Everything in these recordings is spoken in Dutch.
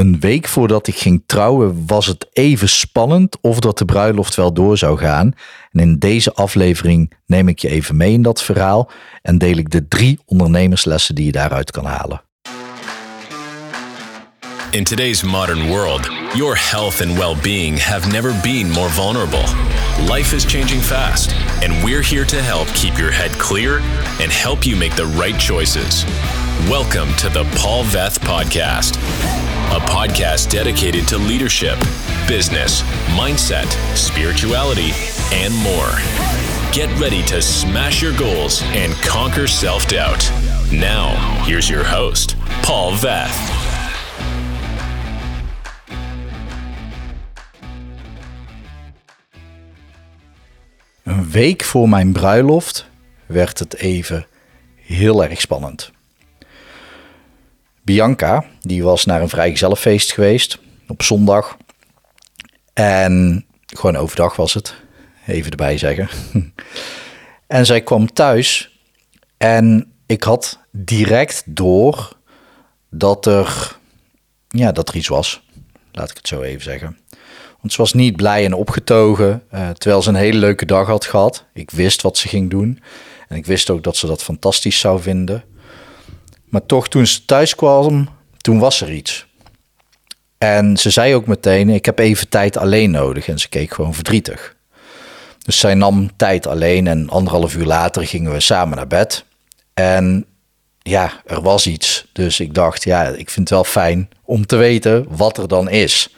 Een week voordat ik ging trouwen was het even spannend of dat de bruiloft wel door zou gaan. En in deze aflevering neem ik je even mee in dat verhaal en deel ik de drie ondernemerslessen die je daaruit kan halen. In today's modern world, your health and well being have never been more vulnerable. Life is changing fast, and we're here to help keep your head clear and help you make the right choices. Welcome to the Paul Veth Podcast, a podcast dedicated to leadership, business, mindset, spirituality, and more. Get ready to smash your goals and conquer self doubt. Now, here's your host, Paul Veth. Een week voor mijn bruiloft werd het even heel erg spannend. Bianca, die was naar een vrijgezellenfeest geweest op zondag. En gewoon overdag was het, even erbij zeggen. en zij kwam thuis en ik had direct door dat er, ja, dat er iets was. Laat ik het zo even zeggen. Want ze was niet blij en opgetogen, uh, terwijl ze een hele leuke dag had gehad. Ik wist wat ze ging doen. En ik wist ook dat ze dat fantastisch zou vinden. Maar toch, toen ze thuis kwam, toen was er iets. En ze zei ook meteen: Ik heb even tijd alleen nodig. En ze keek gewoon verdrietig. Dus zij nam tijd alleen en anderhalf uur later gingen we samen naar bed. En ja, er was iets. Dus ik dacht: Ja, ik vind het wel fijn om te weten wat er dan is.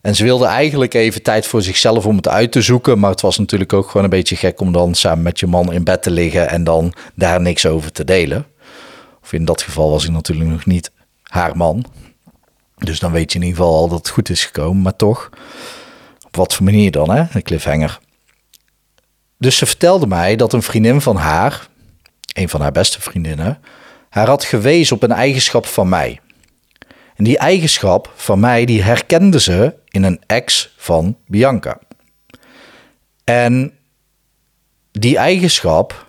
En ze wilde eigenlijk even tijd voor zichzelf om het uit te zoeken. Maar het was natuurlijk ook gewoon een beetje gek om dan samen met je man in bed te liggen en dan daar niks over te delen. Of in dat geval was ik natuurlijk nog niet haar man. Dus dan weet je in ieder geval al dat het goed is gekomen. Maar toch, op wat voor manier dan, hè? Een cliffhanger. Dus ze vertelde mij dat een vriendin van haar, een van haar beste vriendinnen, haar had gewezen op een eigenschap van mij. En die eigenschap van mij, die herkende ze in een ex van Bianca. En die eigenschap,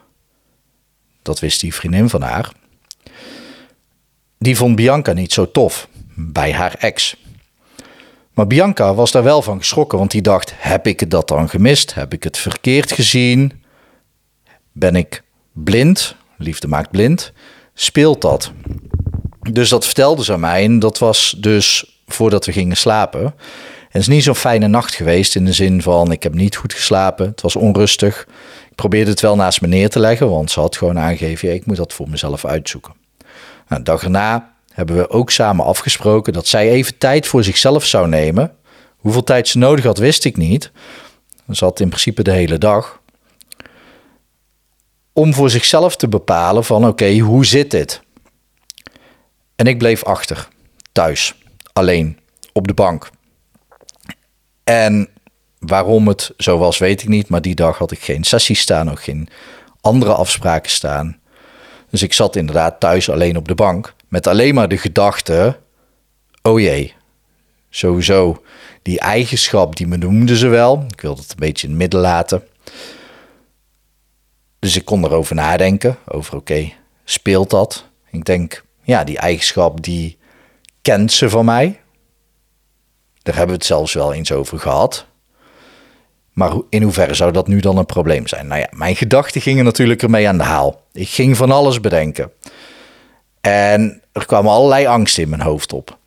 dat wist die vriendin van haar, die vond Bianca niet zo tof bij haar ex. Maar Bianca was daar wel van geschrokken, want die dacht: heb ik dat dan gemist? Heb ik het verkeerd gezien? Ben ik blind? Liefde maakt blind. Speelt dat? Dus dat vertelde ze aan mij en dat was dus voordat we gingen slapen. En het is niet zo'n fijne nacht geweest in de zin van ik heb niet goed geslapen. Het was onrustig. Ik probeerde het wel naast me neer te leggen, want ze had gewoon aangegeven, ik moet dat voor mezelf uitzoeken. Nou, dag erna hebben we ook samen afgesproken dat zij even tijd voor zichzelf zou nemen. Hoeveel tijd ze nodig had, wist ik niet. Ze had in principe de hele dag. Om voor zichzelf te bepalen van oké, hoe zit dit? En ik bleef achter, thuis, alleen, op de bank. En waarom het zo was, weet ik niet. Maar die dag had ik geen sessie staan, ook geen andere afspraken staan. Dus ik zat inderdaad thuis alleen op de bank. Met alleen maar de gedachte: oh jee, sowieso die eigenschap, die me noemden ze wel. Ik wilde het een beetje in het midden laten. Dus ik kon erover nadenken, over oké, speelt dat? Ik denk, ja, die eigenschap die kent ze van mij. Daar hebben we het zelfs wel eens over gehad. Maar in hoeverre zou dat nu dan een probleem zijn? Nou ja, mijn gedachten gingen natuurlijk ermee aan de haal. Ik ging van alles bedenken. En er kwamen allerlei angsten in mijn hoofd op.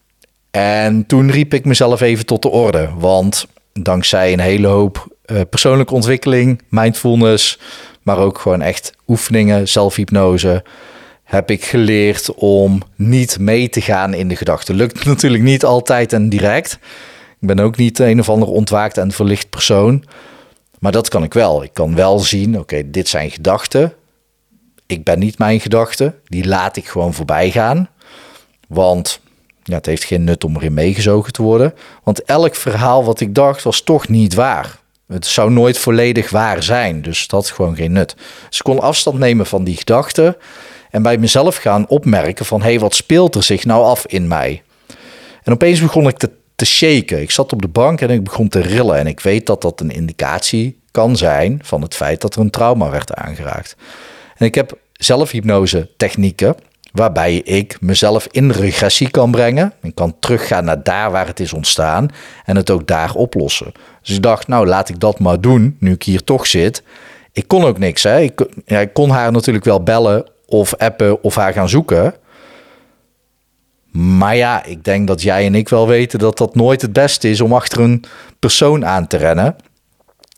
En toen riep ik mezelf even tot de orde. Want dankzij een hele hoop uh, persoonlijke ontwikkeling, mindfulness, maar ook gewoon echt oefeningen, zelfhypnose, heb ik geleerd om niet mee te gaan in de gedachten. Lukt natuurlijk niet altijd en direct. Ik ben ook niet een of ander ontwaakt en verlicht persoon. Maar dat kan ik wel. Ik kan wel zien, oké, dit zijn gedachten. Ik ben niet mijn gedachten. Die laat ik gewoon voorbij gaan. Want ja, het heeft geen nut om erin meegezogen te worden. Want elk verhaal wat ik dacht was toch niet waar. Het zou nooit volledig waar zijn. Dus dat had gewoon geen nut. Dus ik kon afstand nemen van die gedachten. En bij mezelf gaan opmerken van... hé, hey, wat speelt er zich nou af in mij? En opeens begon ik te te shaken. Ik zat op de bank en ik begon te rillen. En ik weet dat dat een indicatie kan zijn van het feit dat er een trauma werd aangeraakt. En ik heb zelfhypnose technieken waarbij ik mezelf in regressie kan brengen. Ik kan teruggaan naar daar waar het is ontstaan en het ook daar oplossen. Dus ik dacht, nou laat ik dat maar doen, nu ik hier toch zit. Ik kon ook niks. Hè. Ik, ja, ik kon haar natuurlijk wel bellen of appen of haar gaan zoeken. Maar ja, ik denk dat jij en ik wel weten dat dat nooit het beste is om achter een persoon aan te rennen.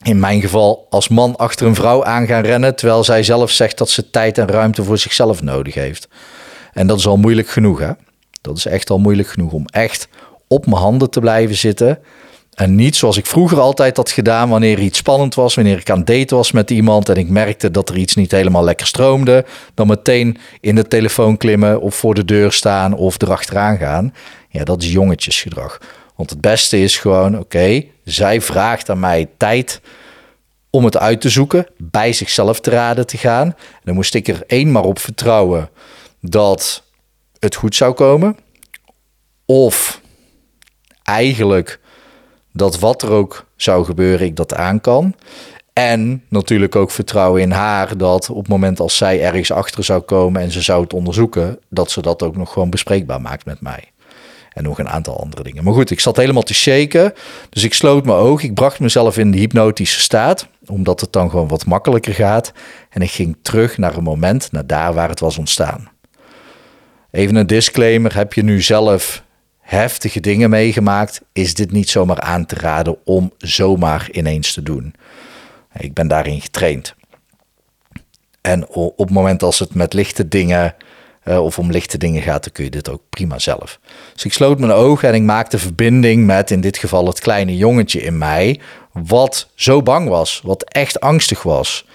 In mijn geval als man achter een vrouw aan gaan rennen, terwijl zij zelf zegt dat ze tijd en ruimte voor zichzelf nodig heeft. En dat is al moeilijk genoeg, hè? Dat is echt al moeilijk genoeg om echt op mijn handen te blijven zitten. En niet zoals ik vroeger altijd had gedaan wanneer iets spannend was, wanneer ik aan date was met iemand en ik merkte dat er iets niet helemaal lekker stroomde, dan meteen in de telefoon klimmen of voor de deur staan of erachteraan gaan. Ja, dat is jongetjesgedrag. Want het beste is gewoon, oké, zij vraagt aan mij tijd om het uit te zoeken, bij zichzelf te raden te gaan. En dan moest ik er één maar op vertrouwen dat het goed zou komen. Of eigenlijk dat wat er ook zou gebeuren, ik dat aan kan. En natuurlijk ook vertrouwen in haar dat op het moment als zij ergens achter zou komen en ze zou het onderzoeken, dat ze dat ook nog gewoon bespreekbaar maakt met mij. En nog een aantal andere dingen. Maar goed, ik zat helemaal te shaken. Dus ik sloot mijn ogen. Ik bracht mezelf in de hypnotische staat. Omdat het dan gewoon wat makkelijker gaat. En ik ging terug naar een moment, naar daar waar het was ontstaan. Even een disclaimer. Heb je nu zelf heftige dingen meegemaakt? Is dit niet zomaar aan te raden om zomaar ineens te doen. Ik ben daarin getraind. En op het moment als het met lichte dingen uh, of om lichte dingen gaat, dan kun je dit ook prima zelf. Dus ik sloot mijn ogen en ik maakte verbinding met in dit geval het kleine jongetje in mij, wat zo bang was, wat echt angstig was.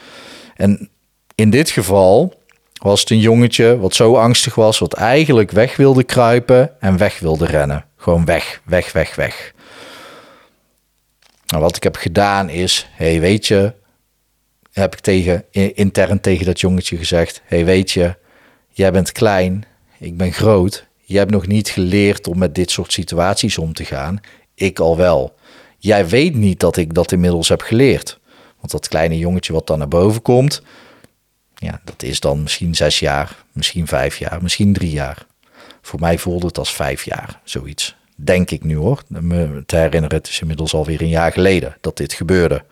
En in dit geval was het een jongetje wat zo angstig was, wat eigenlijk weg wilde kruipen en weg wilde rennen. Gewoon weg, weg, weg, weg. Nou, wat ik heb gedaan is, hey, weet je, heb ik tegen, intern tegen dat jongetje gezegd, hey, weet je, Jij bent klein, ik ben groot. Je hebt nog niet geleerd om met dit soort situaties om te gaan. Ik al wel. Jij weet niet dat ik dat inmiddels heb geleerd. Want dat kleine jongetje wat dan naar boven komt, ja, dat is dan misschien zes jaar, misschien vijf jaar, misschien drie jaar. Voor mij voelde het als vijf jaar, zoiets. Denk ik nu hoor. Me te herinneren, het is inmiddels alweer een jaar geleden dat dit gebeurde.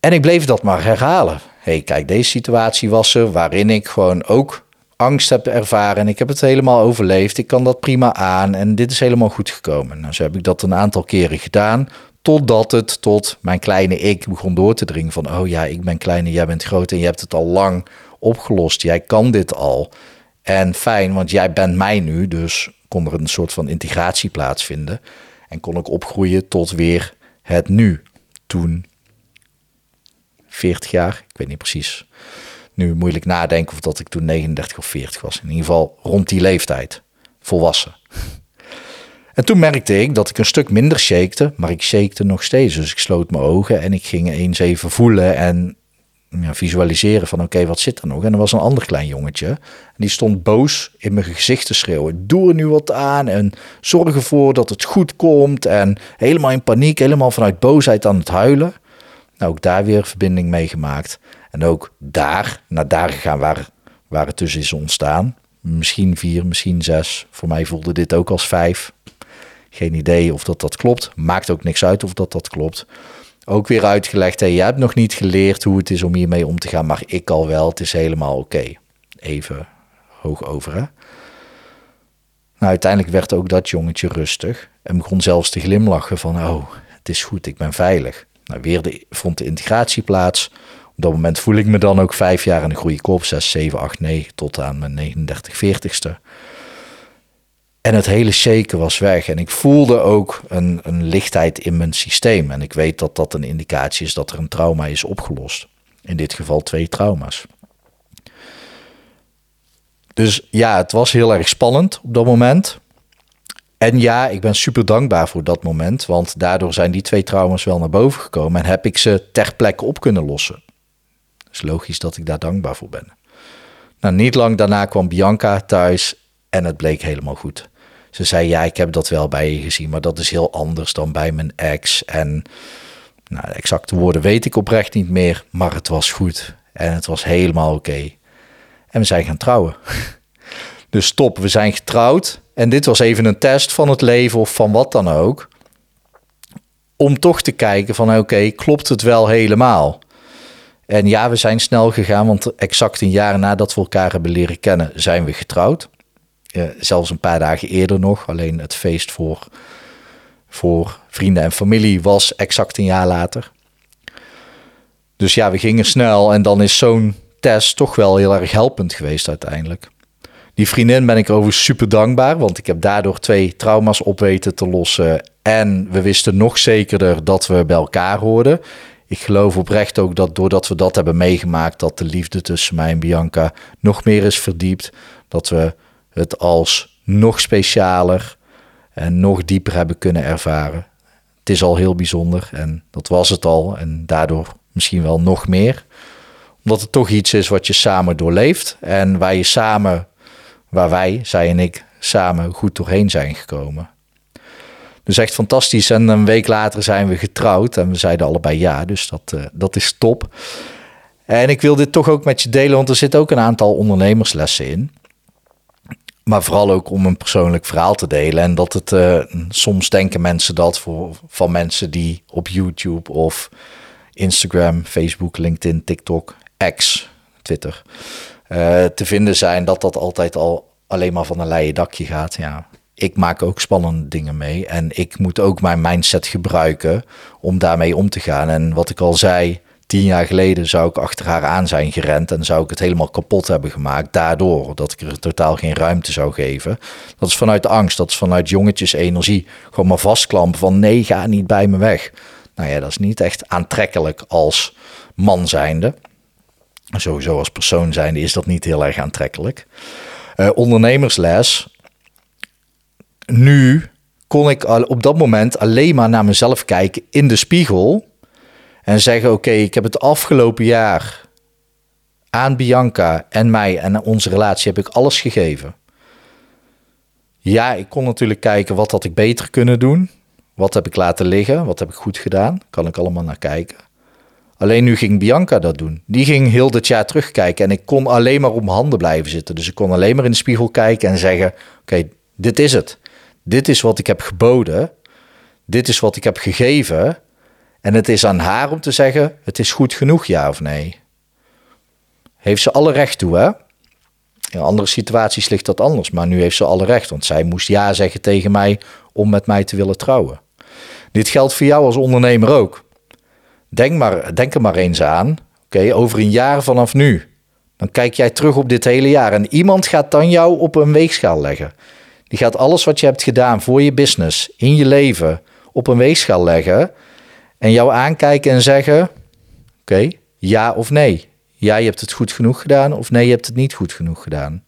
En ik bleef dat maar herhalen hey, kijk, deze situatie was er waarin ik gewoon ook angst heb ervaren en ik heb het helemaal overleefd. Ik kan dat prima aan en dit is helemaal goed gekomen. Nou, zo heb ik dat een aantal keren gedaan, totdat het tot mijn kleine ik begon door te dringen van, oh ja, ik ben klein en jij bent groot en je hebt het al lang opgelost. Jij kan dit al. En fijn, want jij bent mij nu, dus kon er een soort van integratie plaatsvinden en kon ik opgroeien tot weer het nu. Toen 40 jaar. Ik weet niet precies. Nu moeilijk nadenken of dat ik toen 39 of 40 was. In ieder geval rond die leeftijd. Volwassen. En toen merkte ik dat ik een stuk minder shakte, maar ik shakte nog steeds. Dus ik sloot mijn ogen en ik ging eens even voelen en ja, visualiseren van oké, wat zit er nog? En er was een ander klein jongetje. En die stond boos in mijn gezicht te schreeuwen. Doe er nu wat aan en zorg ervoor dat het goed komt. En helemaal in paniek, helemaal vanuit boosheid aan het huilen. Nou, ook daar weer verbinding mee gemaakt. En ook daar, naar daar gegaan waar, waar het tussen is ontstaan. Misschien vier, misschien zes. Voor mij voelde dit ook als vijf. Geen idee of dat dat klopt. Maakt ook niks uit of dat dat klopt. Ook weer uitgelegd, hey, je hebt nog niet geleerd hoe het is om hiermee om te gaan, maar ik al wel. Het is helemaal oké. Even hoog over, hè? Nou, uiteindelijk werd ook dat jongetje rustig en begon zelfs te glimlachen van, oh, het is goed, ik ben veilig. Nou, weer de, vond de integratie plaats. Op dat moment voel ik me dan ook vijf jaar en dan groei ik op, 6, 7, 8, 9 tot aan mijn 39, 40ste. En het hele shaken was weg. En ik voelde ook een, een lichtheid in mijn systeem. En ik weet dat dat een indicatie is dat er een trauma is opgelost. In dit geval twee trauma's. Dus ja, het was heel erg spannend op dat moment. En ja, ik ben super dankbaar voor dat moment, want daardoor zijn die twee trauma's wel naar boven gekomen en heb ik ze ter plekke op kunnen lossen. Is logisch dat ik daar dankbaar voor ben. Nou, niet lang daarna kwam Bianca thuis en het bleek helemaal goed. Ze zei: Ja, ik heb dat wel bij je gezien, maar dat is heel anders dan bij mijn ex. En nou, de exacte woorden weet ik oprecht niet meer, maar het was goed en het was helemaal oké. En we zijn gaan trouwen. Dus stop, we zijn getrouwd. En dit was even een test van het leven of van wat dan ook. Om toch te kijken van oké, klopt het wel helemaal? En ja, we zijn snel gegaan, want exact een jaar nadat we elkaar hebben leren kennen, zijn we getrouwd. Uh, zelfs een paar dagen eerder nog. Alleen het feest voor, voor vrienden en familie was exact een jaar later. Dus ja, we gingen snel en dan is zo'n test toch wel heel erg helpend geweest uiteindelijk. Die vriendin ben ik over super dankbaar, want ik heb daardoor twee trauma's op weten te lossen. En we wisten nog zekerder dat we bij elkaar hoorden. Ik geloof oprecht ook dat doordat we dat hebben meegemaakt, dat de liefde tussen mij en Bianca nog meer is verdiept. Dat we het als nog specialer en nog dieper hebben kunnen ervaren. Het is al heel bijzonder en dat was het al. En daardoor misschien wel nog meer. Omdat het toch iets is wat je samen doorleeft en waar je samen, waar wij, zij en ik, samen goed doorheen zijn gekomen. Dus echt fantastisch. En een week later zijn we getrouwd en we zeiden allebei ja, dus dat, uh, dat is top. En ik wil dit toch ook met je delen, want er zit ook een aantal ondernemerslessen in. Maar vooral ook om een persoonlijk verhaal te delen. En dat het, uh, soms denken mensen dat voor, van mensen die op YouTube of Instagram, Facebook, LinkedIn, TikTok, X, Twitter uh, te vinden zijn, dat dat altijd al alleen maar van een leien dakje gaat. Ja, ik maak ook spannende dingen mee en ik moet ook mijn mindset gebruiken om daarmee om te gaan. En wat ik al zei, tien jaar geleden zou ik achter haar aan zijn gerend en zou ik het helemaal kapot hebben gemaakt. Daardoor dat ik er totaal geen ruimte zou geven. Dat is vanuit angst, dat is vanuit jongetjes energie. Gewoon maar vastklampen van nee, ga niet bij me weg. Nou ja, dat is niet echt aantrekkelijk als man zijnde. Sowieso als persoon zijnde is dat niet heel erg aantrekkelijk. Uh, ondernemersles. Nu kon ik op dat moment alleen maar naar mezelf kijken in de spiegel. En zeggen: Oké, ik heb het afgelopen jaar aan Bianca en mij en onze relatie heb ik alles gegeven. Ja, ik kon natuurlijk kijken wat had ik beter kunnen doen. Wat heb ik laten liggen? Wat heb ik goed gedaan? Kan ik allemaal naar kijken. Alleen nu ging Bianca dat doen. Die ging heel dit jaar terugkijken en ik kon alleen maar op mijn handen blijven zitten. Dus ik kon alleen maar in de spiegel kijken en zeggen: Oké, dit is het. Dit is wat ik heb geboden. Dit is wat ik heb gegeven. En het is aan haar om te zeggen: Het is goed genoeg, ja of nee. Heeft ze alle recht toe, hè? In andere situaties ligt dat anders, maar nu heeft ze alle recht, want zij moest ja zeggen tegen mij om met mij te willen trouwen. Dit geldt voor jou als ondernemer ook. Denk, maar, denk er maar eens aan. Oké, over een jaar vanaf nu. Dan kijk jij terug op dit hele jaar. En iemand gaat dan jou op een weegschaal leggen. Die gaat alles wat je hebt gedaan voor je business, in je leven, op een weegschaal leggen. En jou aankijken en zeggen: Oké, ja of nee. Ja, je hebt het goed genoeg gedaan. Of nee, je hebt het niet goed genoeg gedaan.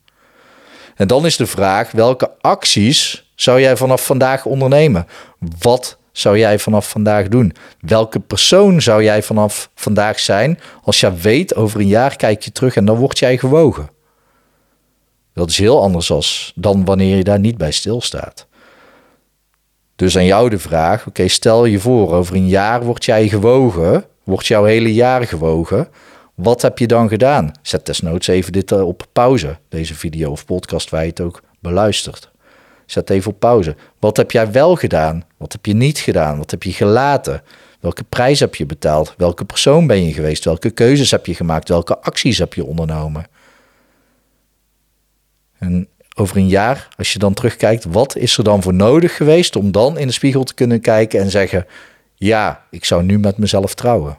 En dan is de vraag: welke acties zou jij vanaf vandaag ondernemen? Wat zou jij vanaf vandaag doen? Welke persoon zou jij vanaf vandaag zijn als je weet over een jaar kijk je terug en dan word jij gewogen? Dat is heel anders als, dan wanneer je daar niet bij stilstaat. Dus aan jou de vraag, oké, stel je voor, over een jaar word jij gewogen, wordt jouw hele jaar gewogen. Wat heb je dan gedaan? Zet desnoods even dit eh, op pauze, deze video of podcast waar je het ook beluistert. Zet even op pauze. Wat heb jij wel gedaan? Wat heb je niet gedaan? Wat heb je gelaten? Welke prijs heb je betaald? Welke persoon ben je geweest? Welke keuzes heb je gemaakt? Welke acties heb je ondernomen? En over een jaar, als je dan terugkijkt, wat is er dan voor nodig geweest om dan in de spiegel te kunnen kijken en zeggen: Ja, ik zou nu met mezelf trouwen?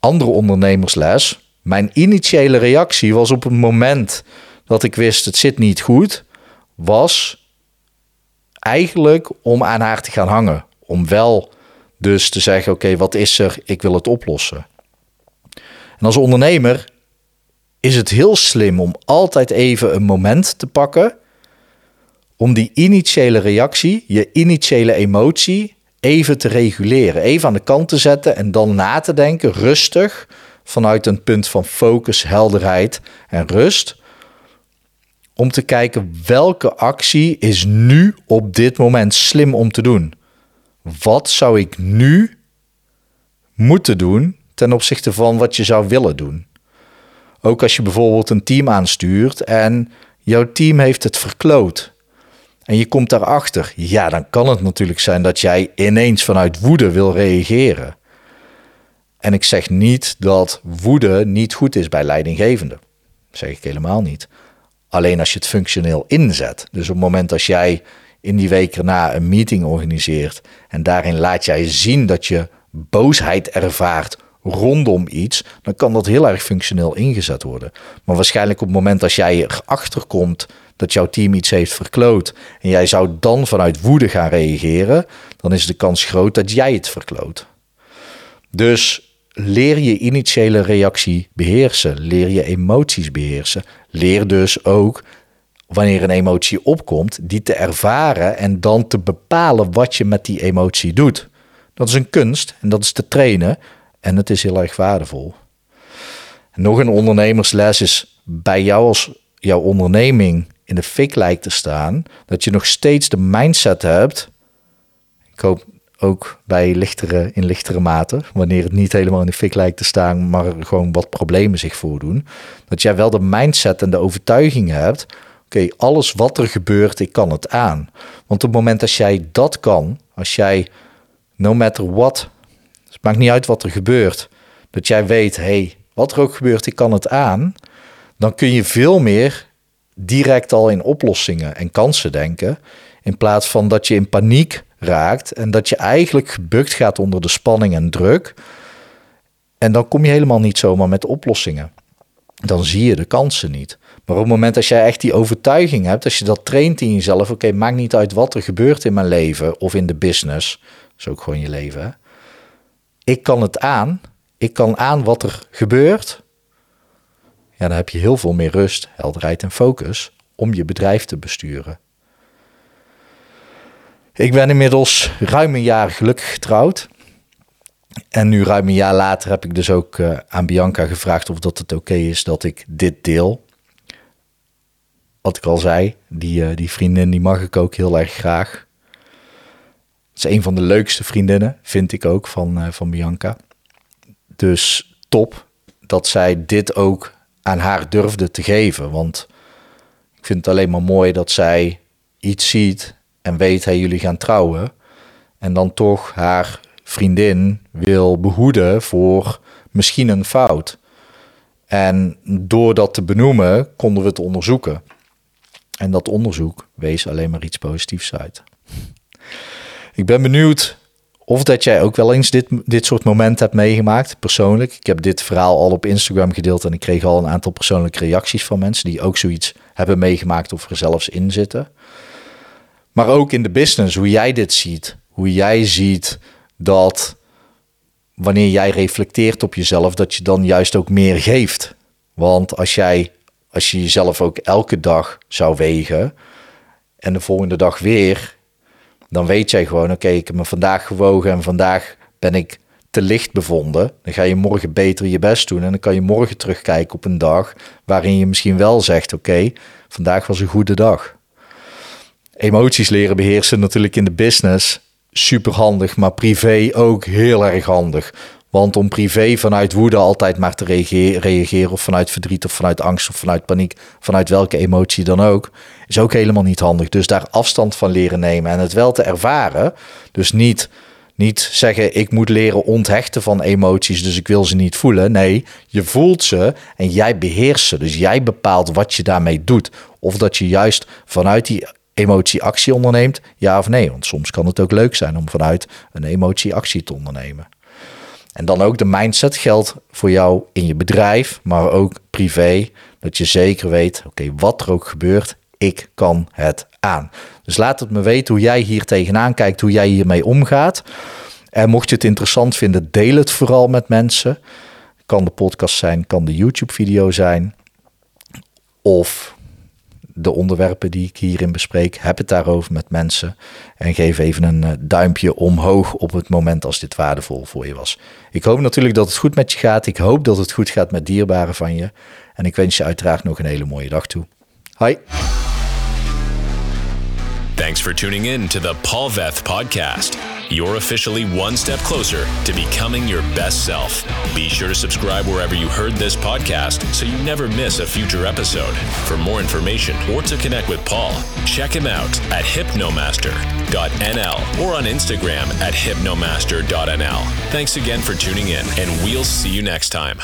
Andere ondernemersles. Mijn initiële reactie was op het moment dat ik wist: het zit niet goed was eigenlijk om aan haar te gaan hangen. Om wel dus te zeggen: oké, wat is er? Ik wil het oplossen. En als ondernemer is het heel slim om altijd even een moment te pakken om die initiële reactie, je initiële emotie, even te reguleren. Even aan de kant te zetten en dan na te denken, rustig, vanuit een punt van focus, helderheid en rust om te kijken welke actie is nu op dit moment slim om te doen. Wat zou ik nu moeten doen ten opzichte van wat je zou willen doen? Ook als je bijvoorbeeld een team aanstuurt en jouw team heeft het verkloot. En je komt daarachter. Ja, dan kan het natuurlijk zijn dat jij ineens vanuit woede wil reageren. En ik zeg niet dat woede niet goed is bij leidinggevenden. Dat zeg ik helemaal niet. Alleen als je het functioneel inzet. Dus op het moment als jij in die week erna een meeting organiseert en daarin laat jij zien dat je boosheid ervaart rondom iets, dan kan dat heel erg functioneel ingezet worden. Maar waarschijnlijk op het moment als jij erachter komt dat jouw team iets heeft verkloot en jij zou dan vanuit woede gaan reageren, dan is de kans groot dat jij het verkloot. Dus leer je initiële reactie beheersen, leer je emoties beheersen, leer dus ook wanneer een emotie opkomt, die te ervaren en dan te bepalen wat je met die emotie doet. Dat is een kunst en dat is te trainen en het is heel erg waardevol. nog een ondernemersles is bij jou als jouw onderneming in de fik lijkt te staan, dat je nog steeds de mindset hebt. Ik hoop ook bij lichtere, in lichtere mate, wanneer het niet helemaal in de fik lijkt te staan, maar gewoon wat problemen zich voordoen. Dat jij wel de mindset en de overtuiging hebt, oké, alles wat er gebeurt, ik kan het aan. Want op het moment dat jij dat kan, als jij, no matter what, het maakt niet uit wat er gebeurt, dat jij weet, hey, wat er ook gebeurt, ik kan het aan, dan kun je veel meer direct al in oplossingen en kansen denken, in plaats van dat je in paniek raakt en dat je eigenlijk gebukt gaat onder de spanning en druk. En dan kom je helemaal niet zomaar met oplossingen. Dan zie je de kansen niet. Maar op het moment dat jij echt die overtuiging hebt, als je dat traint in jezelf, oké, maakt niet uit wat er gebeurt in mijn leven of in de business, dat is ook gewoon je leven. Hè? Ik kan het aan, ik kan aan wat er gebeurt. Ja, dan heb je heel veel meer rust, helderheid en focus om je bedrijf te besturen. Ik ben inmiddels ruim een jaar gelukkig getrouwd. En nu ruim een jaar later heb ik dus ook uh, aan Bianca gevraagd of dat het oké is dat ik dit deel. Wat ik al zei, die, uh, die vriendin die mag ik ook heel erg graag. Is een van de leukste vriendinnen, vind ik ook, van, uh, van Bianca. Dus top dat zij dit ook aan haar durfde te geven. Want ik vind het alleen maar mooi dat zij iets ziet en weet hij jullie gaan trouwen. En dan toch haar vriendin wil behoeden voor misschien een fout. En door dat te benoemen konden we het onderzoeken. En dat onderzoek wees alleen maar iets positiefs uit. Ik ben benieuwd of dat jij ook wel eens dit, dit soort momenten hebt meegemaakt, persoonlijk. Ik heb dit verhaal al op Instagram gedeeld en ik kreeg al een aantal persoonlijke reacties van mensen die ook zoiets hebben meegemaakt of er zelfs in zitten. Maar ook in de business, hoe jij dit ziet. Hoe jij ziet dat wanneer jij reflecteert op jezelf, dat je dan juist ook meer geeft. Want als jij, als je jezelf ook elke dag zou wegen en de volgende dag weer, dan weet jij gewoon, oké, ik heb me vandaag gewogen en vandaag ben ik te licht bevonden. Dan ga je morgen beter je best doen en dan kan je morgen terugkijken op een dag waarin je misschien wel zegt, oké, vandaag was een goede dag emoties leren beheersen natuurlijk in de business super handig, maar privé ook heel erg handig. Want om privé vanuit woede altijd maar te reageren, of vanuit verdriet, of vanuit angst, of vanuit paniek, vanuit welke emotie dan ook, is ook helemaal niet handig. Dus daar afstand van leren nemen en het wel te ervaren. Dus niet, niet zeggen, ik moet leren onthechten van emoties, dus ik wil ze niet voelen. Nee, je voelt ze en jij beheerst ze. Dus jij bepaalt wat je daarmee doet. Of dat je juist vanuit die emotie actie onderneemt, ja of nee. Want soms kan het ook leuk zijn om vanuit een emotie actie te ondernemen. En dan ook de mindset geldt voor jou in je bedrijf, maar ook privé. Dat je zeker weet, oké, wat er ook gebeurt, ik kan het aan. Dus laat het me weten hoe jij hier tegenaan kijkt, hoe jij hiermee omgaat. En mocht je het interessant vinden, deel het vooral met mensen. Kan de podcast zijn, kan de YouTube-video zijn. Of de onderwerpen die ik hierin bespreek. Heb het daarover met mensen. En geef even een eh, duimpje omhoog op het moment als dit waardevol voor je was. Ik hoop natuurlijk dat het goed met je gaat. Ik hoop dat het goed gaat met dierbaren van je. En ik wens je uiteraard nog een hele mooie dag toe. Hoi. Thanks for tuning in to the Paul Veth podcast. You're officially one step closer to becoming your best self. Be sure to subscribe wherever you heard this podcast so you never miss a future episode. For more information or to connect with Paul, check him out at hypnomaster.nl or on Instagram at hypnomaster.nl. Thanks again for tuning in, and we'll see you next time.